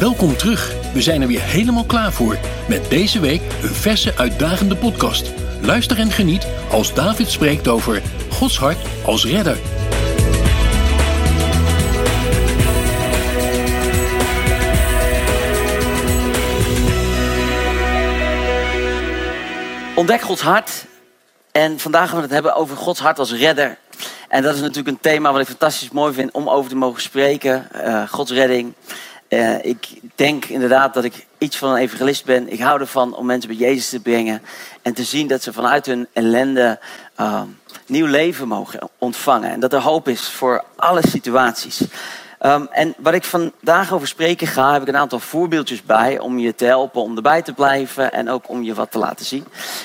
Welkom terug. We zijn er weer helemaal klaar voor. Met deze week een verse, uitdagende podcast. Luister en geniet als David spreekt over Gods hart als redder. Ontdek Gods hart. En vandaag gaan we het hebben over Gods hart als redder. En dat is natuurlijk een thema wat ik fantastisch mooi vind om over te mogen spreken. Uh, Gods redding. Uh, ik denk inderdaad dat ik iets van een evangelist ben. Ik hou ervan om mensen bij Jezus te brengen. En te zien dat ze vanuit hun ellende uh, nieuw leven mogen ontvangen. En dat er hoop is voor alle situaties. Um, en wat ik vandaag over spreken ga, heb ik een aantal voorbeeldjes bij om je te helpen om erbij te blijven en ook om je wat te laten zien.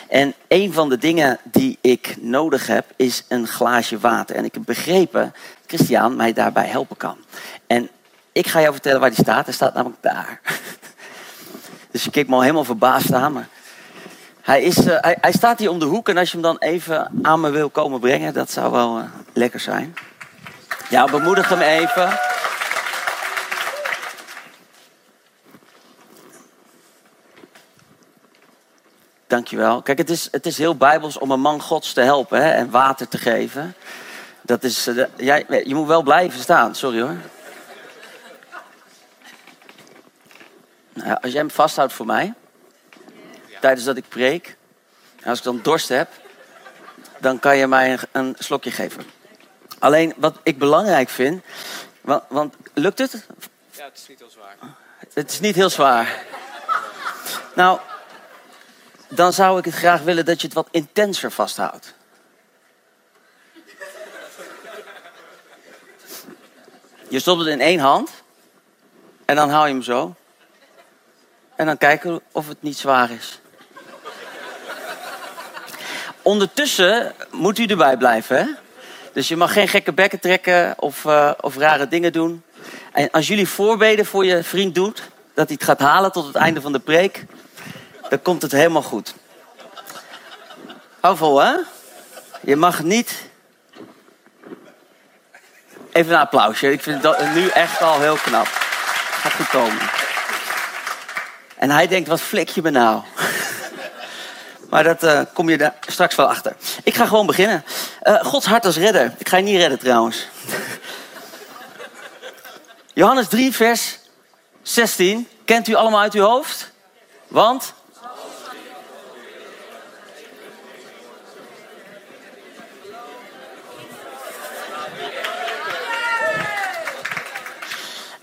En een van de dingen die ik nodig heb is een glaasje water. En ik heb begrepen dat Christian mij daarbij helpen kan. En ik ga jou vertellen waar die staat. Hij staat namelijk daar. Dus je keek me al helemaal verbaasd aan. Maar hij, is, uh, hij, staat hier om de hoek. En als je hem dan even aan me wil komen brengen, dat zou wel uh, lekker zijn. Ja, bemoedig hem even. Dankjewel. Kijk, het is, het is heel bijbels om een man gods te helpen hè, en water te geven. Dat is, uh, jij, je moet wel blijven staan, sorry hoor. Als jij hem vasthoudt voor mij, tijdens dat ik preek, en als ik dan dorst heb, dan kan je mij een, een slokje geven. Alleen wat ik belangrijk vind, want, want, lukt het? Ja, het is niet heel zwaar. Het is niet heel zwaar. Nou, dan zou ik het graag willen dat je het wat intenser vasthoudt. Je stopt het in één hand en dan hou je hem zo. En dan kijken of het niet zwaar is. Ondertussen moet u erbij blijven, hè? Dus je mag geen gekke bekken trekken of, uh, of rare dingen doen. En als jullie voorbeden voor je vriend doet, dat hij het gaat halen tot het einde van de preek, dan komt het helemaal goed. Hou vol, hè? Je mag niet. Even een applausje. Ik vind dat nu echt al heel knap. Gaat goed komen. En hij denkt, wat flik je me nou? maar dat uh, kom je daar straks wel achter. Ik ga gewoon beginnen. Uh, Gods hart als redder. Ik ga je niet redden trouwens. Johannes 3, vers 16. Kent u allemaal uit uw hoofd? Want?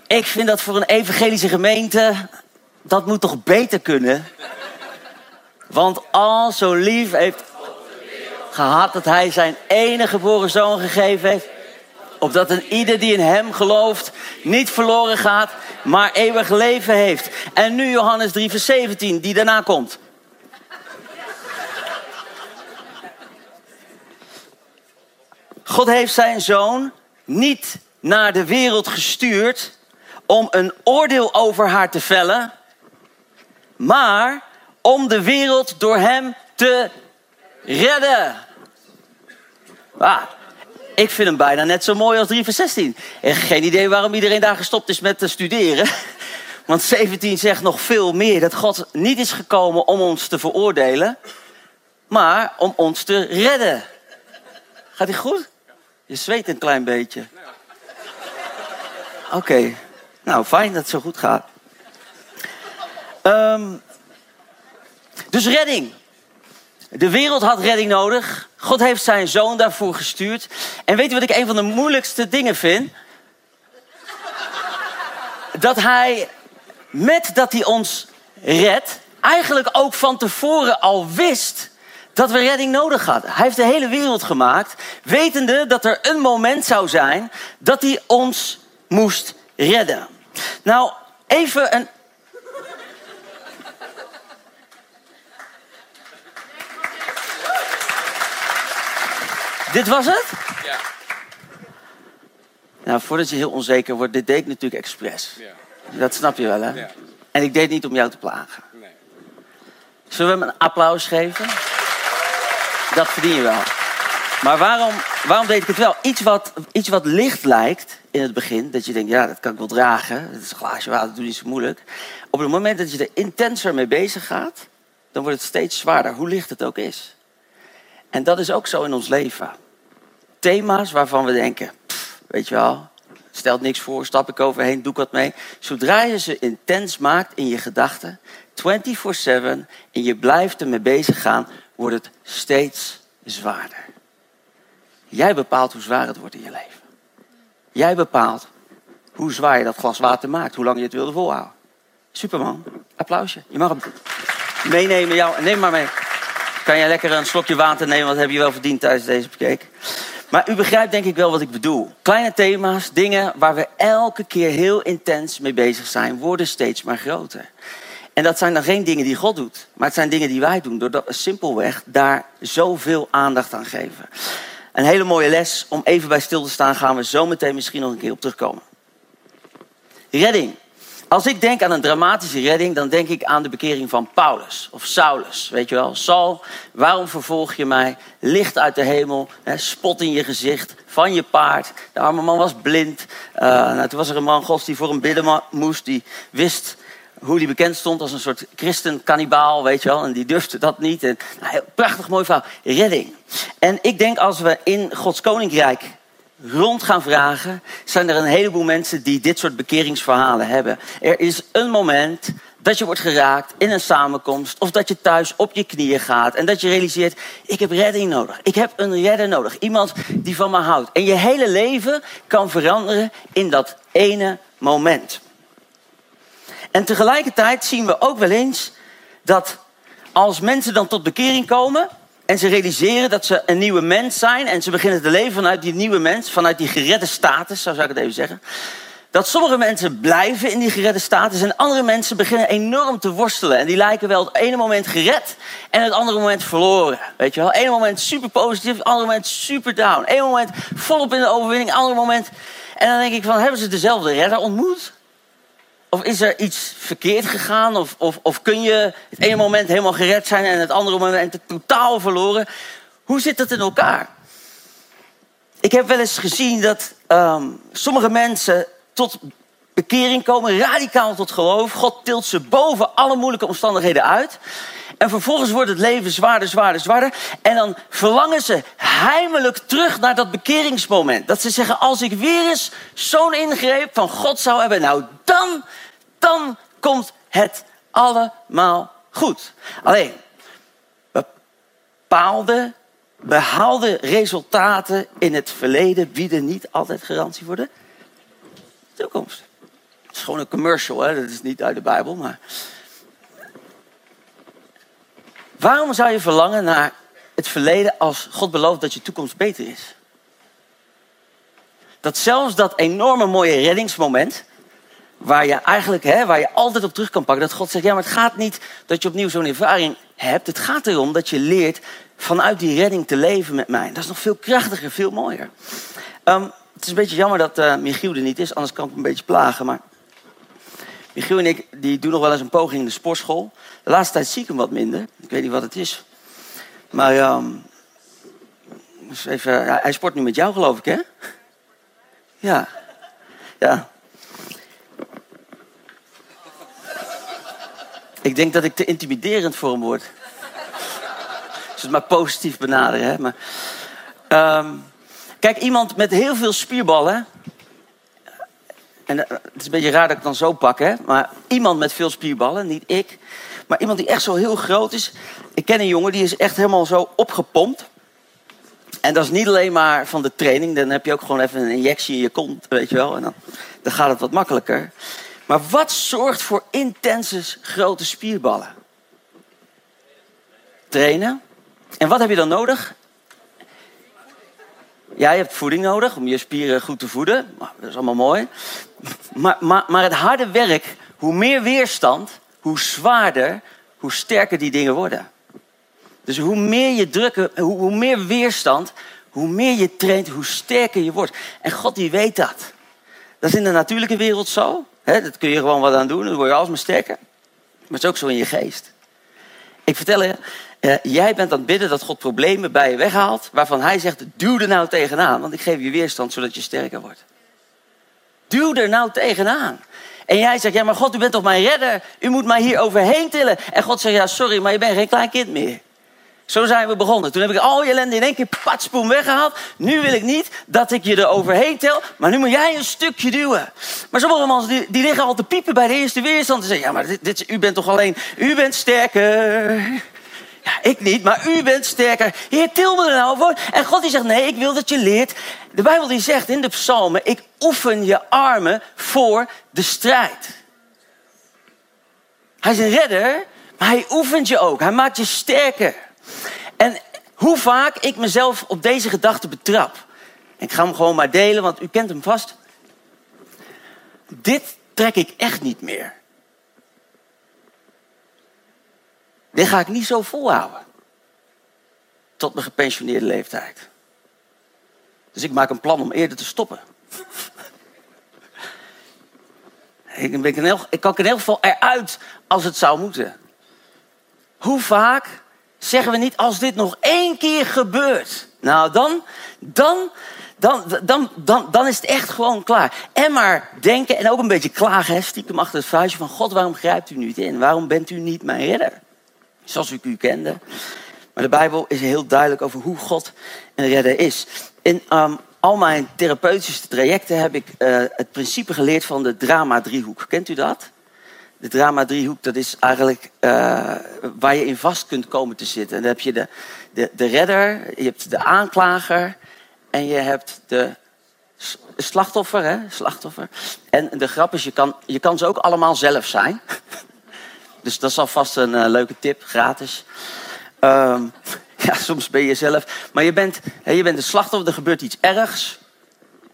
Ik vind dat voor een evangelische gemeente dat moet toch beter kunnen? Want al zo lief heeft gehad dat hij zijn enige geboren zoon gegeven heeft. Opdat een ieder die in hem gelooft niet verloren gaat, maar eeuwig leven heeft. En nu Johannes 3 vers 17, die daarna komt. God heeft zijn zoon niet naar de wereld gestuurd om een oordeel over haar te vellen, maar om de wereld door hem te redden. Ah, ik vind hem bijna net zo mooi als 3 vers 16. En geen idee waarom iedereen daar gestopt is met te studeren. Want 17 zegt nog veel meer dat God niet is gekomen om ons te veroordelen, maar om ons te redden. Gaat hij goed? Je zweet een klein beetje. Oké, nou fijn dat het zo goed gaat. Um, dus redding. De wereld had redding nodig. God heeft zijn zoon daarvoor gestuurd. En weet je wat ik een van de moeilijkste dingen vind? Dat hij, met dat hij ons redt, eigenlijk ook van tevoren al wist dat we redding nodig hadden. Hij heeft de hele wereld gemaakt, wetende dat er een moment zou zijn dat hij ons moest redden. Nou, even een Dit was het? Ja. Nou, voordat je heel onzeker wordt, dit deed ik natuurlijk expres. Ja. Dat snap je wel, hè? Ja. En ik deed niet om jou te plagen. Nee. Zullen we hem een applaus geven? Dat verdien je wel. Maar waarom, waarom deed ik het wel? Iets wat, iets wat licht lijkt in het begin, dat je denkt, ja, dat kan ik wel dragen. Het is een glaasje water, dat doe niet zo moeilijk. Op het moment dat je er intenser mee bezig gaat, dan wordt het steeds zwaarder, hoe licht het ook is. En dat is ook zo in ons leven. Thema's waarvan we denken, weet je wel, stelt niks voor, stap ik overheen, doe ik wat mee. Zodra je ze intens maakt in je gedachten, 24-7, en je blijft ermee bezig gaan, wordt het steeds zwaarder. Jij bepaalt hoe zwaar het wordt in je leven. Jij bepaalt hoe zwaar je dat glas water maakt, hoe lang je het wilde volhouden. Superman, applausje. Je mag meenemen, jou, neem maar mee. Kan jij lekker een slokje water nemen, wat heb je wel verdiend tijdens deze preek. Maar u begrijpt denk ik wel wat ik bedoel. Kleine thema's, dingen waar we elke keer heel intens mee bezig zijn, worden steeds maar groter. En dat zijn dan geen dingen die God doet, maar het zijn dingen die wij doen, doordat we simpelweg daar zoveel aandacht aan geven. Een hele mooie les om even bij stil te staan, gaan we zo meteen misschien nog een keer op terugkomen. Redding. Als ik denk aan een dramatische redding, dan denk ik aan de bekering van Paulus of Saulus. Weet je wel, Saul, waarom vervolg je mij? Licht uit de hemel, hè, spot in je gezicht, van je paard. De arme man was blind. Uh, nou, toen was er een man gods die voor hem bidden moest, die wist hoe hij bekend stond als een soort christen-kannibaal, weet je wel. En die durfde dat niet. En, nou, prachtig mooi verhaal. Redding. En ik denk als we in Gods koninkrijk rond gaan vragen, zijn er een heleboel mensen die dit soort bekeringsverhalen hebben. Er is een moment dat je wordt geraakt in een samenkomst of dat je thuis op je knieën gaat en dat je realiseert, ik heb redding nodig. Ik heb een redder nodig. Iemand die van me houdt. En je hele leven kan veranderen in dat ene moment. En tegelijkertijd zien we ook wel eens dat als mensen dan tot bekering komen en ze realiseren dat ze een nieuwe mens zijn en ze beginnen te leven vanuit die nieuwe mens, vanuit die geredde status, zo zou ik het even zeggen. Dat sommige mensen blijven in die geredde status en andere mensen beginnen enorm te worstelen. En die lijken wel het ene moment gered en het andere moment verloren. Weet je wel? Eén moment super positief, het andere moment super down. Eén moment volop in de overwinning, ander moment. En dan denk ik van, hebben ze dezelfde redder ontmoet? Of is er iets verkeerd gegaan? Of, of, of kun je het ene moment helemaal gered zijn en het andere moment totaal verloren? Hoe zit dat in elkaar? Ik heb wel eens gezien dat um, sommige mensen tot bekering komen, radicaal tot geloof. God tilt ze boven alle moeilijke omstandigheden uit. En vervolgens wordt het leven zwaarder, zwaarder, zwaarder. En dan verlangen ze heimelijk terug naar dat bekeringsmoment. Dat ze zeggen, als ik weer eens zo'n ingreep van God zou hebben, nou dan, dan komt het allemaal goed. Alleen, bepaalde behaalde resultaten in het verleden bieden niet altijd garantie voor de toekomst. Het is gewoon een commercial, hè? dat is niet uit de Bijbel, maar Waarom zou je verlangen naar het verleden als God belooft dat je toekomst beter is? Dat zelfs dat enorme mooie reddingsmoment, waar je eigenlijk, hè, waar je altijd op terug kan pakken, dat God zegt, ja, maar het gaat niet dat je opnieuw zo'n ervaring hebt. Het gaat erom dat je leert vanuit die redding te leven met mij. Dat is nog veel krachtiger, veel mooier. Um, het is een beetje jammer dat uh, Michiel er niet is, anders kan ik hem een beetje plagen. Maar Michiel en ik die doen nog wel eens een poging in de sportschool. De laatste tijd zie ik hem wat minder. Ik weet niet wat het is. Maar um, even, ja, hij sport nu met jou, geloof ik, hè? Ja. Ja. Ik denk dat ik te intimiderend voor hem word. Dus het maar positief benaderen, hè? Maar, um, kijk, iemand met heel veel spierballen en het is een beetje raar dat ik dan zo pak, hè? Maar iemand met veel spierballen, niet ik. Maar iemand die echt zo heel groot is. Ik ken een jongen die is echt helemaal zo opgepompt. En dat is niet alleen maar van de training. Dan heb je ook gewoon even een injectie in je kont, weet je wel. En dan, dan gaat het wat makkelijker. Maar wat zorgt voor intense grote spierballen? Trainen. En wat heb je dan nodig? Ja, je hebt voeding nodig om je spieren goed te voeden. Dat is allemaal mooi. Maar, maar, maar het harde werk, hoe meer weerstand, hoe zwaarder, hoe sterker die dingen worden. Dus hoe meer je drukken, hoe, hoe meer weerstand, hoe meer je traint, hoe sterker je wordt. En God die weet dat. Dat is in de natuurlijke wereld zo. Hè? Dat kun je gewoon wat aan doen, dan word je alsmaar sterker. Maar het is ook zo in je geest. Ik vertel je, uh, jij bent aan het bidden dat God problemen bij je weghaalt, waarvan hij zegt, duw er nou tegenaan, want ik geef je weerstand zodat je sterker wordt. Duw er nou tegenaan. En jij zegt, ja maar God, u bent toch mijn redder? U moet mij hier overheen tillen. En God zegt, ja sorry, maar je bent geen klein kind meer. Zo zijn we begonnen. Toen heb ik al je ellende in één keer patspoem weggehaald. Nu wil ik niet dat ik je er overheen tel, maar nu moet jij een stukje duwen. Maar sommige mensen die, die liggen al te piepen bij de eerste weerstand. En zeggen, ja maar dit, dit, u bent toch alleen, u bent sterker. Ja, ik niet, maar u bent sterker. Heer, til me nou. En God die zegt, nee, ik wil dat je leert. De Bijbel die zegt in de psalmen, ik oefen je armen voor de strijd. Hij is een redder, maar hij oefent je ook. Hij maakt je sterker. En hoe vaak ik mezelf op deze gedachte betrap. Ik ga hem gewoon maar delen, want u kent hem vast. Dit trek ik echt niet meer. Dit ga ik niet zo volhouden. Tot mijn gepensioneerde leeftijd. Dus ik maak een plan om eerder te stoppen. ik, ben ik kan in ieder geval eruit als het zou moeten. Hoe vaak zeggen we niet als dit nog één keer gebeurt? Nou, dan, dan, dan, dan, dan, is het echt gewoon klaar. En maar denken en ook een beetje klagen, stiekem achter het vuistje van God, waarom grijpt u niet in? Waarom bent u niet mijn redder? Zoals ik u kende. Maar de Bijbel is heel duidelijk over hoe God een redder is. In um, al mijn therapeutische trajecten heb ik uh, het principe geleerd van de drama-driehoek. Kent u dat? De drama-driehoek, dat is eigenlijk uh, waar je in vast kunt komen te zitten. En dan heb je de, de, de redder, je hebt de aanklager en je hebt de slachtoffer. Hè? slachtoffer. En de grap is, je kan, je kan ze ook allemaal zelf zijn. Dus dat is alvast een uh, leuke tip, gratis. Um, ja, soms ben je zelf. Maar je bent, je bent de slachtoffer, er gebeurt iets ergs.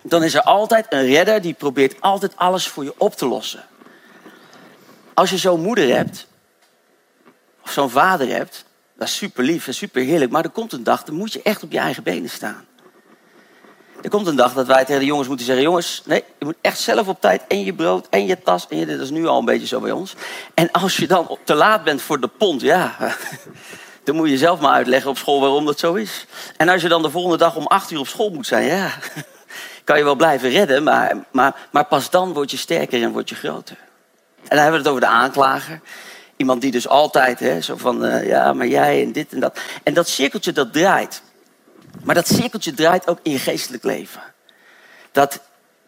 Dan is er altijd een redder die probeert altijd alles voor je op te lossen. Als je zo'n moeder hebt, of zo'n vader hebt, dat is super lief en super heerlijk. Maar er komt een dag, dan moet je echt op je eigen benen staan. Er komt een dag dat wij tegen de jongens moeten zeggen: Jongens, nee, je moet echt zelf op tijd en je brood en je tas. En je, dat is nu al een beetje zo bij ons. En als je dan te laat bent voor de pont, ja, dan moet je zelf maar uitleggen op school waarom dat zo is. En als je dan de volgende dag om acht uur op school moet zijn, ja, kan je wel blijven redden, maar, maar, maar pas dan word je sterker en word je groter. En dan hebben we het over de aanklager. Iemand die dus altijd, hè, zo van, uh, ja, maar jij en dit en dat. En dat cirkeltje dat draait. Maar dat cirkeltje draait ook in je geestelijk leven. Dat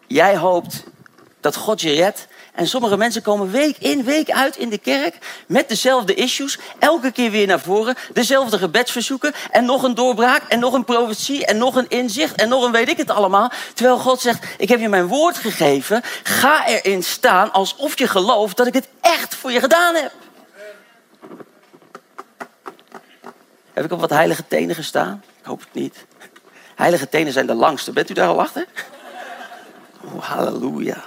jij hoopt dat God je redt. En sommige mensen komen week in, week uit in de kerk met dezelfde issues. Elke keer weer naar voren. Dezelfde gebedsverzoeken. En nog een doorbraak. En nog een profetie. En nog een inzicht. En nog een weet ik het allemaal. Terwijl God zegt: Ik heb je mijn woord gegeven. Ga erin staan alsof je gelooft dat ik het echt voor je gedaan heb. Heb ik op wat heilige tenen gestaan? Ik hoop het niet. Heilige tenen zijn de langste. Bent u daar al achter? Oh, halleluja.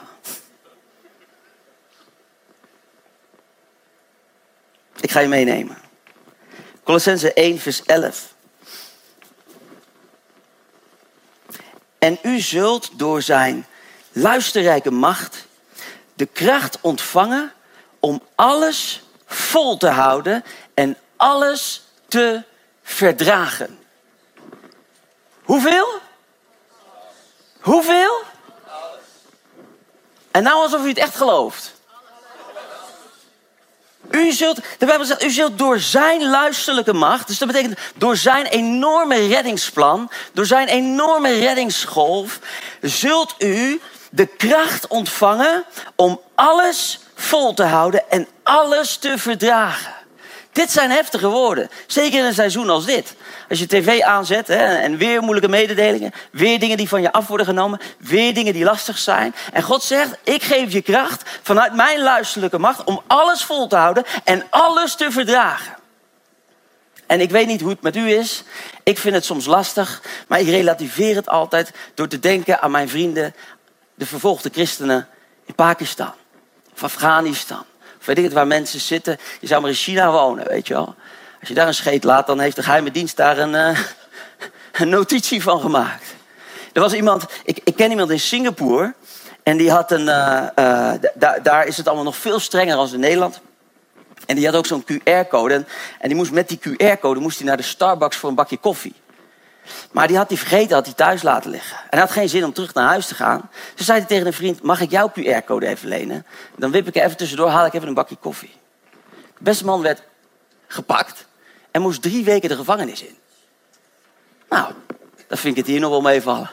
Ik ga je meenemen. Colossense 1, vers 11. En u zult door zijn luisterrijke macht de kracht ontvangen om alles vol te houden en alles te verdragen. Hoeveel? Hoeveel? En nou alsof u het echt gelooft. U zult, de Bijbel zegt, u zult door zijn luisterlijke macht, dus dat betekent door zijn enorme reddingsplan, door zijn enorme reddingsgolf, zult u de kracht ontvangen om alles vol te houden en alles te verdragen. Dit zijn heftige woorden. Zeker in een seizoen als dit. Als je tv aanzet hè, en weer moeilijke mededelingen. Weer dingen die van je af worden genomen. Weer dingen die lastig zijn. En God zegt, ik geef je kracht vanuit mijn luisterlijke macht om alles vol te houden en alles te verdragen. En ik weet niet hoe het met u is. Ik vind het soms lastig, maar ik relativeer het altijd door te denken aan mijn vrienden, de vervolgde christenen in Pakistan of Afghanistan weet ik het, waar mensen zitten. Je zou maar in China wonen, weet je wel. Als je daar een scheet laat, dan heeft de geheime dienst daar een uh, een notitie van gemaakt. Er was iemand, ik, ik ken iemand in Singapore. En die had een, uh, uh, daar is het allemaal nog veel strenger dan in Nederland. En die had ook zo'n QR-code. En, en, die moest met die QR-code moest hij naar de Starbucks voor een bakje koffie. Maar die had hij vergeten, had hij thuis laten liggen. En hij had geen zin om terug naar huis te gaan. Dus zei hij tegen een vriend, mag ik jouw QR-code even lenen? Dan wip ik er even tussendoor, haal ik even een bakje koffie. De beste man werd gepakt en moest drie weken de gevangenis in. Nou, dan vind ik het hier nog wel meevallen.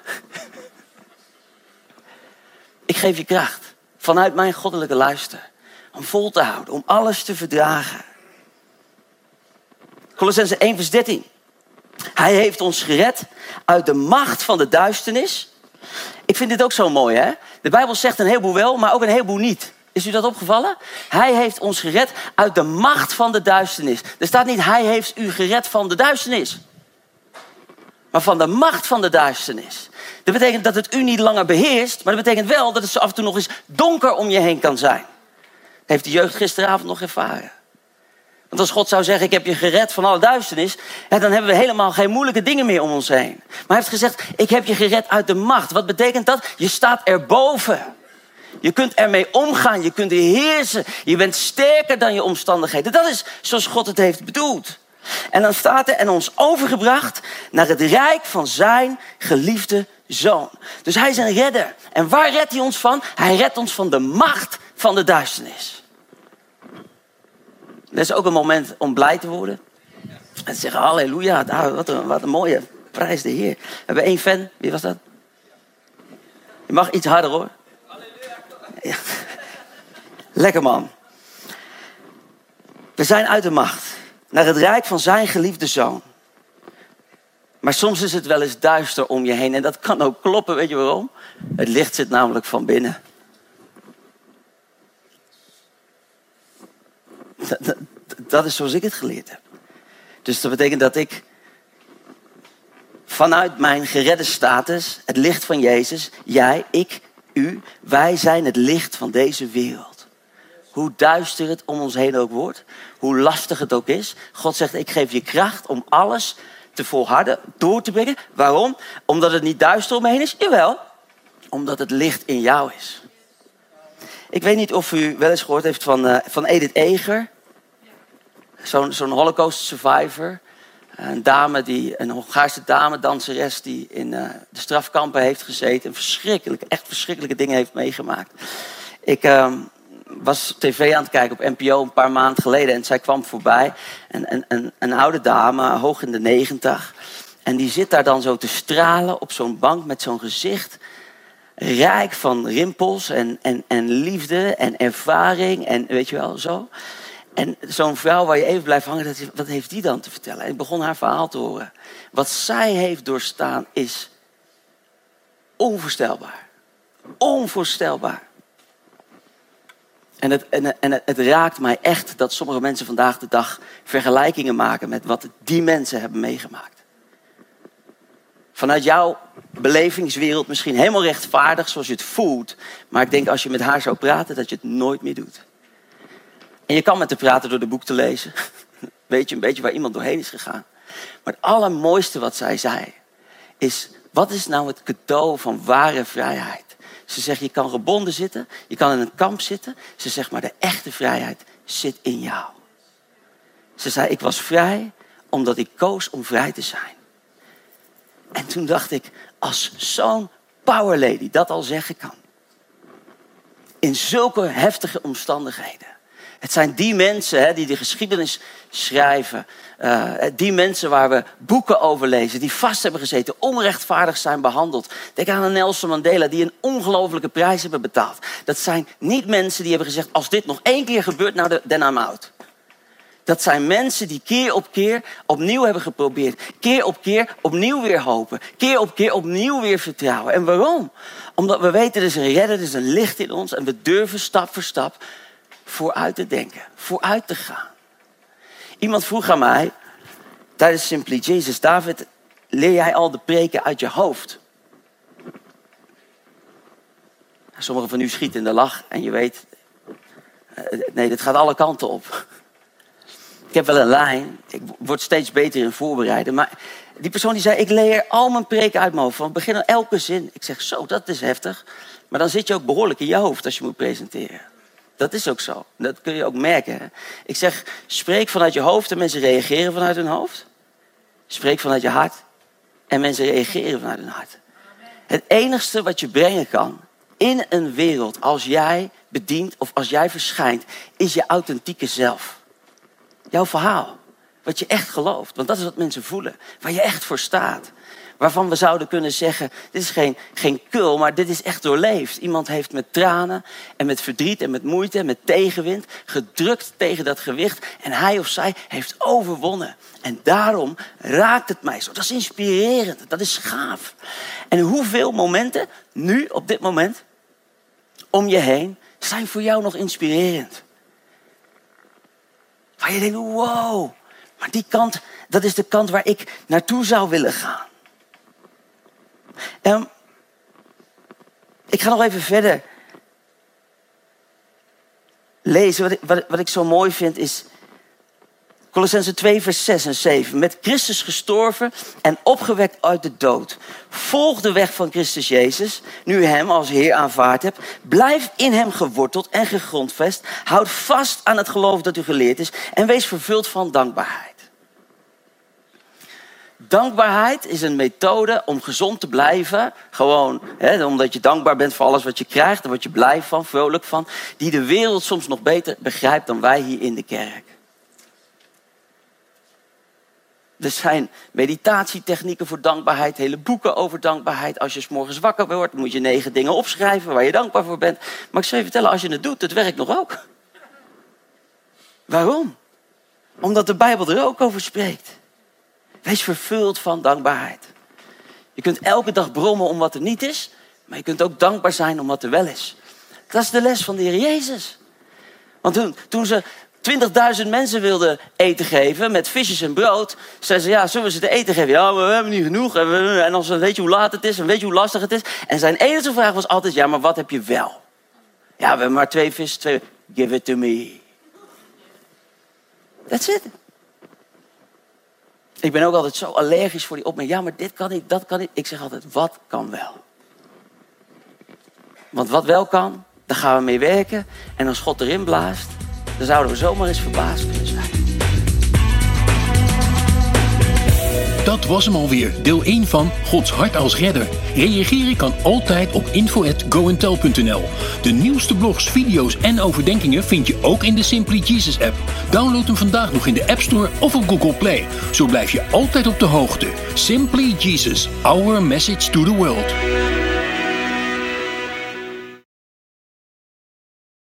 ik geef je kracht vanuit mijn goddelijke luister. Om vol te houden, om alles te verdragen. Colossense 1 vers 13. Hij heeft ons gered uit de macht van de duisternis. Ik vind dit ook zo mooi, hè? De Bijbel zegt een heleboel wel, maar ook een heleboel niet. Is u dat opgevallen? Hij heeft ons gered uit de macht van de duisternis. Er staat niet, hij heeft u gered van de duisternis. Maar van de macht van de duisternis. Dat betekent dat het u niet langer beheerst, maar dat betekent wel dat het af en toe nog eens donker om je heen kan zijn. Heeft de jeugd gisteravond nog ervaren. Want als God zou zeggen, ik heb je gered van alle duisternis, dan hebben we helemaal geen moeilijke dingen meer om ons heen. Maar hij heeft gezegd, ik heb je gered uit de macht. Wat betekent dat? Je staat erboven. Je kunt ermee omgaan, je kunt heersen. Je bent sterker dan je omstandigheden. Dat is zoals God het heeft bedoeld. En dan staat er en ons overgebracht naar het rijk van zijn geliefde zoon. Dus hij is een redder. En waar redt hij ons van? Hij redt ons van de macht van de duisternis. Dat is ook een moment om blij te worden. En te zeggen, halleluja, wat een, wat een mooie prijs de Heer. We hebben één fan, wie was dat? Je mag iets harder hoor. Ja. Lekker man. We zijn uit de macht naar het rijk van zijn geliefde zoon. Maar soms is het wel eens duister om je heen. En dat kan ook kloppen, weet je waarom? Het licht zit namelijk van binnen. Dat, is zoals ik het geleerd heb. Dus dat betekent dat ik vanuit mijn geredde status, het licht van Jezus, jij, ik, u, wij zijn het licht van deze wereld. Hoe duister het om ons heen ook wordt, hoe lastig het ook is. God zegt, ik geef je kracht om alles te volharden, door te brengen. Waarom? Omdat het niet duister om me heen is? Jawel, omdat het licht in jou is. Ik weet niet of u wel eens gehoord heeft van, uh, van Edith Eger. Zo'n holocaust survivor. Een dame die, een Hongaarse dame, danseres die in uh, de strafkampen heeft gezeten. En verschrikkelijke, echt verschrikkelijke dingen heeft meegemaakt. Ik uh, was tv aan het kijken op NPO een paar maanden geleden. En zij kwam voorbij. En, een, een, een oude dame, hoog in de negentig. En die zit daar dan zo te stralen op zo'n bank met zo'n gezicht rijk van rimpels en, en, en liefde en ervaring en weet je wel, zo. En zo'n vrouw waar je even blijft hangen, wat heeft die dan te vertellen? En ik begon haar verhaal te horen. Wat zij heeft doorstaan is onvoorstelbaar. Onvoorstelbaar. En het, en, en raakt mij echt dat sommige mensen vandaag de dag vergelijkingen maken met wat die mensen hebben meegemaakt vanuit jouw belevingswereld misschien helemaal rechtvaardig zoals je het voelt. Maar ik denk als je met haar zou praten, dat je het nooit meer doet. En je kan met haar praten door de boek te lezen. Weet je een beetje waar iemand doorheen is gegaan. Maar het allermooiste wat zij zei, is wat is nou het cadeau van ware vrijheid? Ze zegt, je kan gebonden zitten, je kan in een kamp zitten. Ze zegt, maar de echte vrijheid zit in jou. Ze zei, ik was vrij omdat ik koos om vrij te zijn. En toen dacht ik, als zo'n power lady dat al zeggen kan. In zulke heftige omstandigheden. Het zijn die mensen hè, die de geschiedenis schrijven. Uh, die mensen waar we boeken over lezen. Die vast hebben gezeten, onrechtvaardig zijn behandeld. Denk aan Nelson Mandela die een ongelofelijke prijs hebben betaald. Dat zijn niet mensen die hebben gezegd, als dit nog één keer gebeurt, nou, then I'm out. Dat zijn mensen die keer op keer opnieuw hebben geprobeerd. Keer op keer opnieuw weer hopen. Keer op keer opnieuw weer vertrouwen. En waarom? Omdat we weten, er is een redder, er is een licht in ons. En we durven stap voor stap vooruit te denken. Vooruit te gaan. Iemand vroeg aan mij, tijdens Simply Jesus, David, leer jij al de preken uit je hoofd? Sommigen van u schieten in de lach en je weet, eh, nee, dit gaat alle kanten op. Ik heb wel een lijn. Ik word steeds beter in voorbereiden. Maar die persoon die zei, ik leer al mijn preken uit mijn hoofd. Van begin aan elke zin. Ik zeg, zo, dat is heftig. Maar dan zit je ook behoorlijk in je hoofd als je moet presenteren. Dat is ook zo. Dat kun je ook merken. Hè? Ik zeg, spreek vanuit je hoofd en mensen reageren vanuit hun hoofd. Spreek vanuit je hart en mensen reageren vanuit hun hart. Het enigste wat je brengen kan in een wereld als jij bedient of als jij verschijnt, is je authentieke zelf. Jouw verhaal. Wat je echt gelooft. Want dat is wat mensen voelen. Waar je echt voor staat. Waarvan we zouden kunnen zeggen, dit is geen, geen kul, maar dit is echt doorleefd. Iemand heeft met tranen en met verdriet en met moeite en met tegenwind gedrukt tegen dat gewicht. En hij of zij heeft overwonnen. En daarom raakt het mij zo. Dat is inspirerend, dat is gaaf. En hoeveel momenten, nu op dit moment, om je heen, zijn voor jou nog inspirerend? Waar je denkt, wow, maar die kant, dat is de kant waar ik naartoe zou willen gaan. Um, ik ga nog even verder lezen. Wat ik, wat, ik zo mooi vind is Colossense 2, vers 6 en 7. Met Christus gestorven en opgewekt uit de dood. Volg de weg van Christus Jezus, nu hem als Heer aanvaard hebt. Blijf in hem geworteld en gegrondvest. Houd vast aan het geloof dat u geleerd is. En wees vervuld van dankbaarheid. Dankbaarheid is een methode om gezond te blijven. Gewoon hè, omdat je dankbaar bent voor alles wat je krijgt. Daar word je blij van, vrolijk van. Die de wereld soms nog beter begrijpt dan wij hier in de kerk. Er zijn meditatietechnieken voor dankbaarheid, hele boeken over dankbaarheid. Als je s morgens wakker wordt, moet je negen dingen opschrijven waar je dankbaar voor bent. Maar ik zal je vertellen, als je het doet, het werkt nog ook. Waarom? Omdat de Bijbel er ook over spreekt. Wees vervuld van dankbaarheid. Je kunt elke dag brommen om wat er niet is, maar je kunt ook dankbaar zijn om wat er wel is. Dat is de les van de Heer Jezus. Want toen, toen ze 20.000 mensen wilden eten geven met visjes en brood, zeiden ze, ja, zullen we ze te eten geven? Ja, we hebben niet genoeg. En als weet je hoe laat het is en weet je hoe lastig het is. En zijn enige vraag was altijd, ja, maar wat heb je wel? Ja, we hebben maar twee vissen. Give it to me. That's it. Ik ben ook altijd zo allergisch voor die opmerking. Ja, maar dit kan niet, dat kan niet. Ik zeg altijd, wat kan wel? Want wat wel kan, daar gaan we mee werken. En als God erin blaast, dan zouden we zomaar eens verbaasd kunnen zijn. Dat was hem alweer, deel 1 van Gods hart als redder. Reageren kan altijd op info@goentel.nl. De nieuwste blogs, video's en overdenkingen vind je ook in de Simply Jesus app. Download hem vandaag nog in de App Store of op Google Play. Zo blijf je altijd op de hoogte. Simply Jesus, our message to the world.